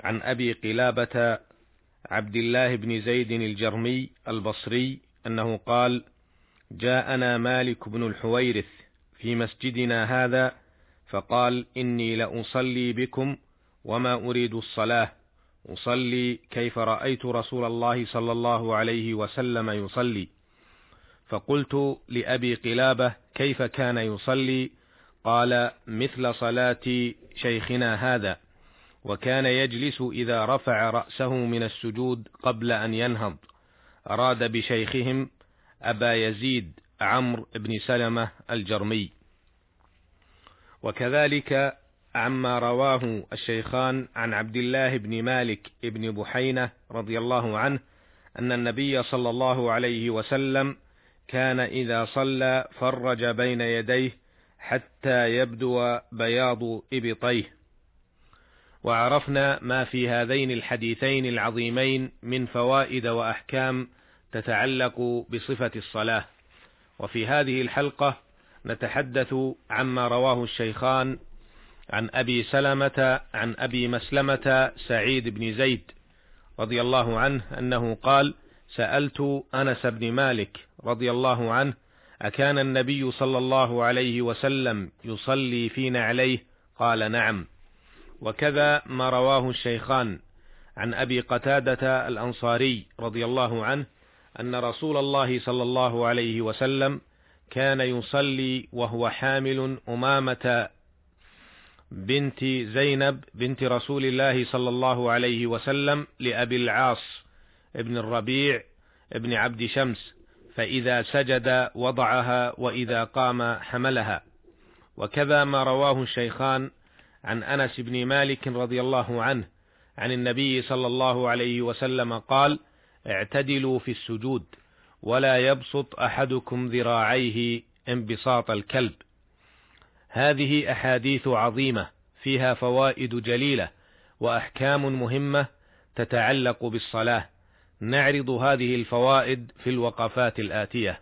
عن أبي قلابة عبد الله بن زيد الجرمي البصري أنه قال جاءنا مالك بن الحويرث في مسجدنا هذا فقال إني لأصلي بكم وما أريد الصلاة أصلي كيف رأيت رسول الله صلى الله عليه وسلم يصلي. فقلت لأبي قلابة كيف كان يصلي؟ قال مثل صلاة شيخنا هذا. وكان يجلس إذا رفع رأسه من السجود قبل أن ينهض. أراد بشيخهم أبا يزيد عمرو بن سلمة الجرمي. وكذلك عما رواه الشيخان عن عبد الله بن مالك بن بحينة رضي الله عنه أن النبي صلى الله عليه وسلم كان إذا صلى فرج بين يديه حتى يبدو بياض إبطيه. وعرفنا ما في هذين الحديثين العظيمين من فوائد وأحكام تتعلق بصفة الصلاة. وفي هذه الحلقة نتحدث عما رواه الشيخان عن أبي سلمة عن أبي مسلمة سعيد بن زيد رضي الله عنه أنه قال سألت أنس بن مالك رضي الله عنه أكان النبي صلى الله عليه وسلم يصلي في نعليه؟ قال نعم. وكذا ما رواه الشيخان عن أبي قتادة الأنصاري رضي الله عنه أن رسول الله صلى الله عليه وسلم كان يصلي وهو حامل أمامة بنت زينب بنت رسول الله صلى الله عليه وسلم لأبي العاص ابن الربيع ابن عبد شمس فإذا سجد وضعها وإذا قام حملها. وكذا ما رواه الشيخان عن أنس بن مالك رضي الله عنه عن النبي صلى الله عليه وسلم قال اعتدلوا في السجود ولا يبسط أحدكم ذراعيه انبساط الكلب. هذه أحاديث عظيمة فيها فوائد جليلة وأحكام مهمة تتعلق بالصلاة. نعرض هذه الفوائد في الوقفات الآتية.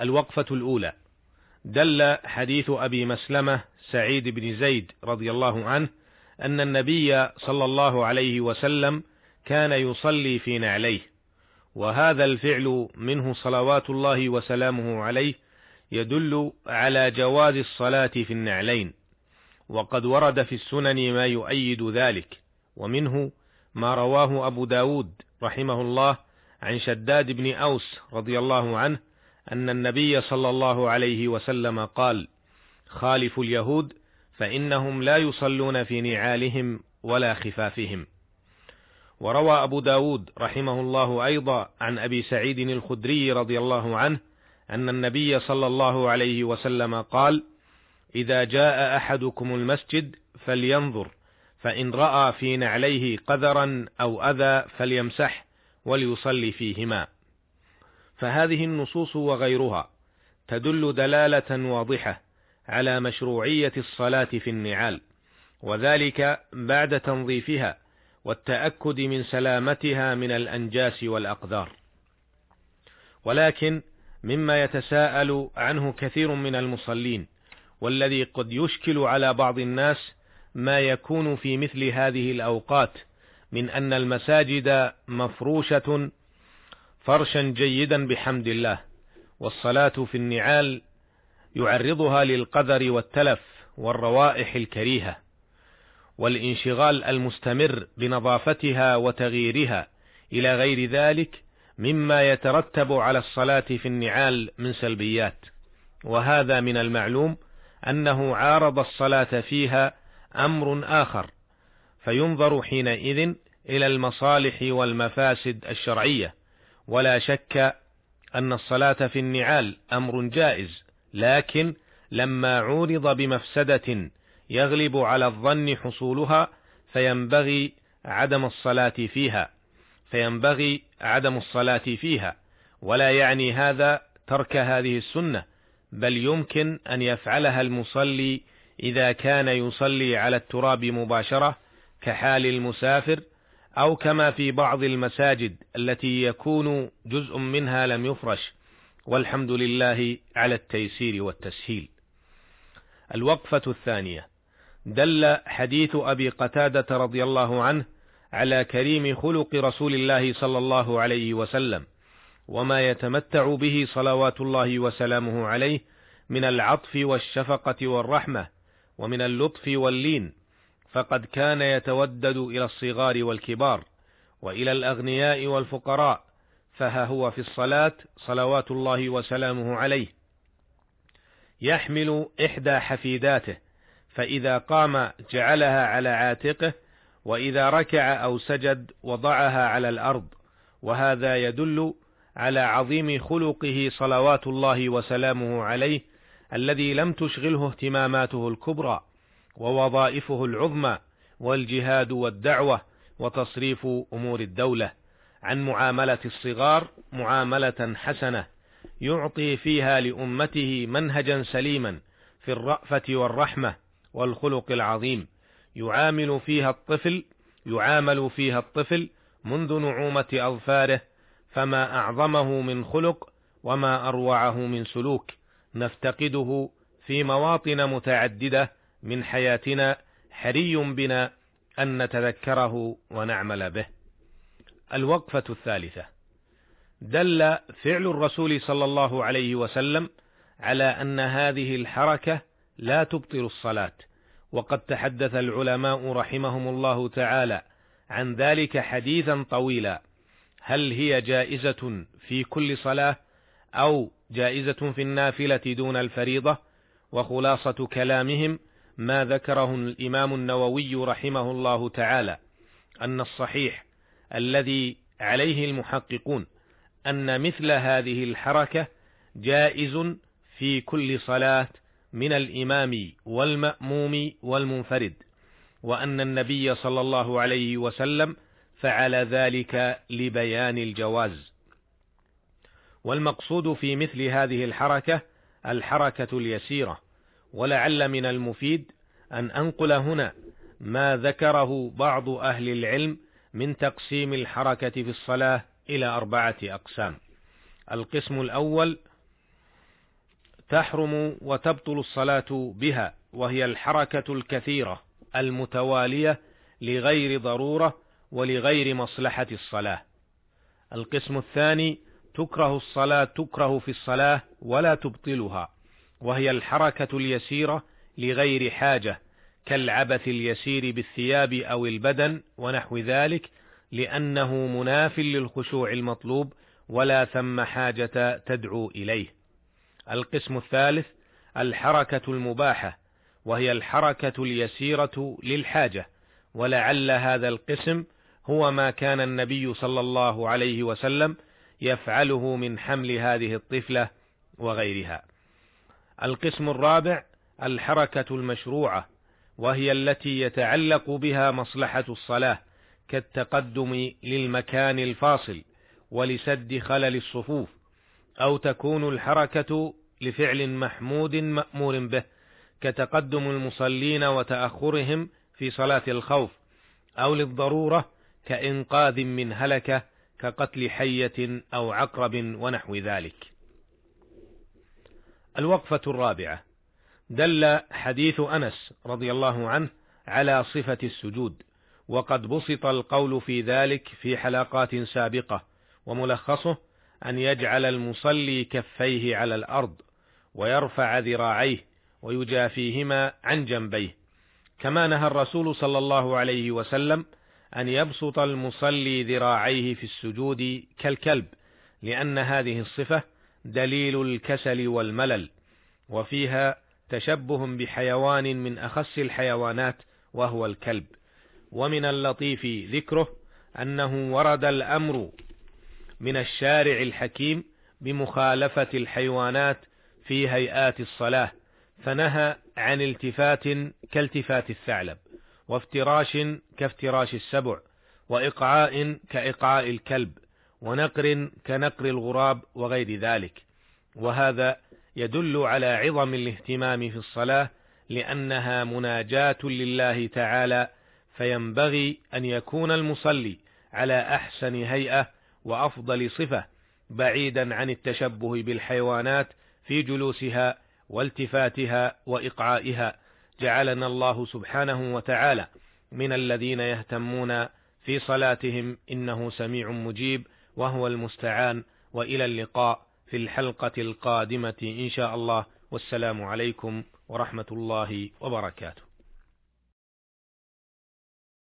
الوقفة الأولى دل حديث أبي مسلمة سعيد بن زيد رضي الله عنه أن النبي صلى الله عليه وسلم كان يصلي في نعليه وهذا الفعل منه صلوات الله وسلامه عليه يدل على جواز الصلاة في النعلين وقد ورد في السنن ما يؤيد ذلك ومنه ما رواه أبو داود رحمه الله عن شداد بن أوس رضي الله عنه أن النبي صلى الله عليه وسلم قال خالف اليهود فإنهم لا يصلون في نعالهم ولا خفافهم. وروى أبو داود رحمه الله أيضا عن أبي سعيد الخدري رضي الله عنه أن النبي صلى الله عليه وسلم قال إذا جاء أحدكم المسجد فلينظر فإن رأى في نعليه قذرا أو أذى فليمسح وليصلي فيهما. فهذه النصوص وغيرها تدل دلالة واضحة على مشروعية الصلاة في النعال وذلك بعد تنظيفها والتأكد من سلامتها من الأنجاس والأقدار. ولكن مما يتساءل عنه كثير من المصلين والذي قد يشكل على بعض الناس ما يكون في مثل هذه الأوقات من أن المساجد مفروشة فرشا جيدا بحمد الله. والصلاة في النعال يعرضها للقدر والتلف والروائح الكريهة والانشغال المستمر بنظافتها وتغييرها إلى غير ذلك مما يترتب على الصلاة في النعال من سلبيات. وهذا من المعلوم أنه عارض الصلاة فيها أمر آخر فينظر حينئذ إلى المصالح والمفاسد الشرعية ولا شك أن الصلاة في النعال أمر جائز، لكن لما عورض بمفسدة يغلب على الظن حصولها فينبغي عدم الصلاة فيها فينبغي عدم الصلاة فيها ولا يعني هذا ترك هذه السنة بل يمكن أن يفعلها المصلي إذا كان يصلي على التراب مباشرة كحال المسافر أو كما في بعض المساجد التي يكون جزء منها لم يفرش والحمد لله على التيسير والتسهيل. الوقفة الثانية دل حديث أبي قتادة رضي الله عنه على كريم خلق رسول الله صلى الله عليه وسلم وما يتمتع به صلوات الله وسلامه عليه من العطف والشفقة والرحمة ومن اللطف واللين فقد كان يتودد إلى الصغار والكبار وإلى الأغنياء والفقراء فها هو في الصلاة صلوات الله وسلامه عليه. يحمل إحدى حفيداته فإذا قام جعلها على عاتقه وإذا ركع أو سجد وضعها على الأرض وهذا يدل على عظيم خلقه صلوات الله وسلامه عليه الذي لم تشغله اهتماماته الكبرى. ووظائفه العظمى والجهاد والدعوة وتصريف أمور الدولة. عن معاملة الصغار معاملة حسنة يعطي فيها لأمته منهجا سليما في الرأفة والرحمة والخلق العظيم. يعامل فيها الطفل يعامل فيها الطفل منذ نعومة أظفاره فما أعظمه من خلق وما أروعه من سلوك. نفتقده في مواطن متعددة من حياتنا حري بنا أن نتذكره ونعمل به. الوقفة الثالثة دل فعل الرسول صلى الله عليه وسلم على أن هذه الحركة لا تبطل الصلاة، وقد تحدث العلماء رحمهم الله تعالى عن ذلك حديثا طويلا، هل هي جائزة في كل صلاة أو جائزة في النافلة دون الفريضة؟ وخلاصة كلامهم ما ذكره الإمام النووي رحمه الله تعالى أن الصحيح الذي عليه المحققون أن مثل هذه الحركة جائز في كل صلاة من الإمام والمأموم والمنفرد وأن النبي صلى الله عليه وسلم فعل ذلك لبيان الجواز. والمقصود في مثل هذه الحركة الحركة اليسيرة ولعل من المفيد أن أنقل هنا ما ذكره بعض أهل العلم من تقسيم الحركة في الصلاة إلى أربعة أقسام. القسم الأول تحرم وتبطل الصلاة بها وهي الحركة الكثيرة المتوالية لغير ضرورة ولغير مصلحة الصلاة. القسم الثاني تكره الصلاة تكره في الصلاة ولا تبطلها وهي الحركة اليسيرة لغير حاجة كالعبث اليسير بالثياب أو البدن ونحو ذلك لأنه مناف للخشوع المطلوب ولا ثم حاجة تدعو إليه. القسم الثالث الحركة المباحة وهي الحركة اليسيرة للحاجة ولعل هذا القسم هو ما كان النبي صلى الله عليه وسلم يفعله من حمل هذه الطفلة وغيرها. القسم الرابع الحركة المشروعة وهي التي يتعلق بها مصلحة الصلاة كالتقدم للمكان الفاصل ولسد خلل الصفوف أو تكون الحركة لفعل محمود مأمور به كتقدم المصلين وتأخرهم في صلاة الخوف أو للضرورة كإنقاذ من هلكة كقتل حية أو عقرب ونحو ذلك. الوقفة الرابعة. دل حديث أنس رضي الله عنه على صفة السجود وقد بسط القول في ذلك في حلقات سابقة وملخصه أن يجعل المصلي كفيه على الأرض ويرفع ذراعيه ويجافيهما عن جنبيه. كما نهى الرسول صلى الله عليه وسلم أن يبسط المصلي ذراعيه في السجود كالكلب لأن هذه الصفة دليل الكسل والملل وفيها تشبه بحيوان من أخس الحيوانات وهو الكلب. ومن اللطيف ذكره أنه ورد الأمر من الشارع الحكيم بمخالفة الحيوانات في هيئات الصلاة فنهى عن التفات كالتفات الثعلب وافتراش كافتراش السبع وإقعاء كإقعاء الكلب. ونقر كنقر الغراب وغير ذلك. وهذا يدل على عظم الاهتمام في الصلاة لأنها مناجاة لله تعالى فينبغي أن يكون المصلي على أحسن هيئة وأفضل صفة بعيدا عن التشبه بالحيوانات في جلوسها والتفاتها وإقعائها. جعلنا الله سبحانه وتعالى من الذين يهتمون في صلاتهم إنه سميع مجيب وهو المستعان وإلى اللقاء في الحلقة القادمة إن شاء الله. والسلام عليكم ورحمة الله وبركاته.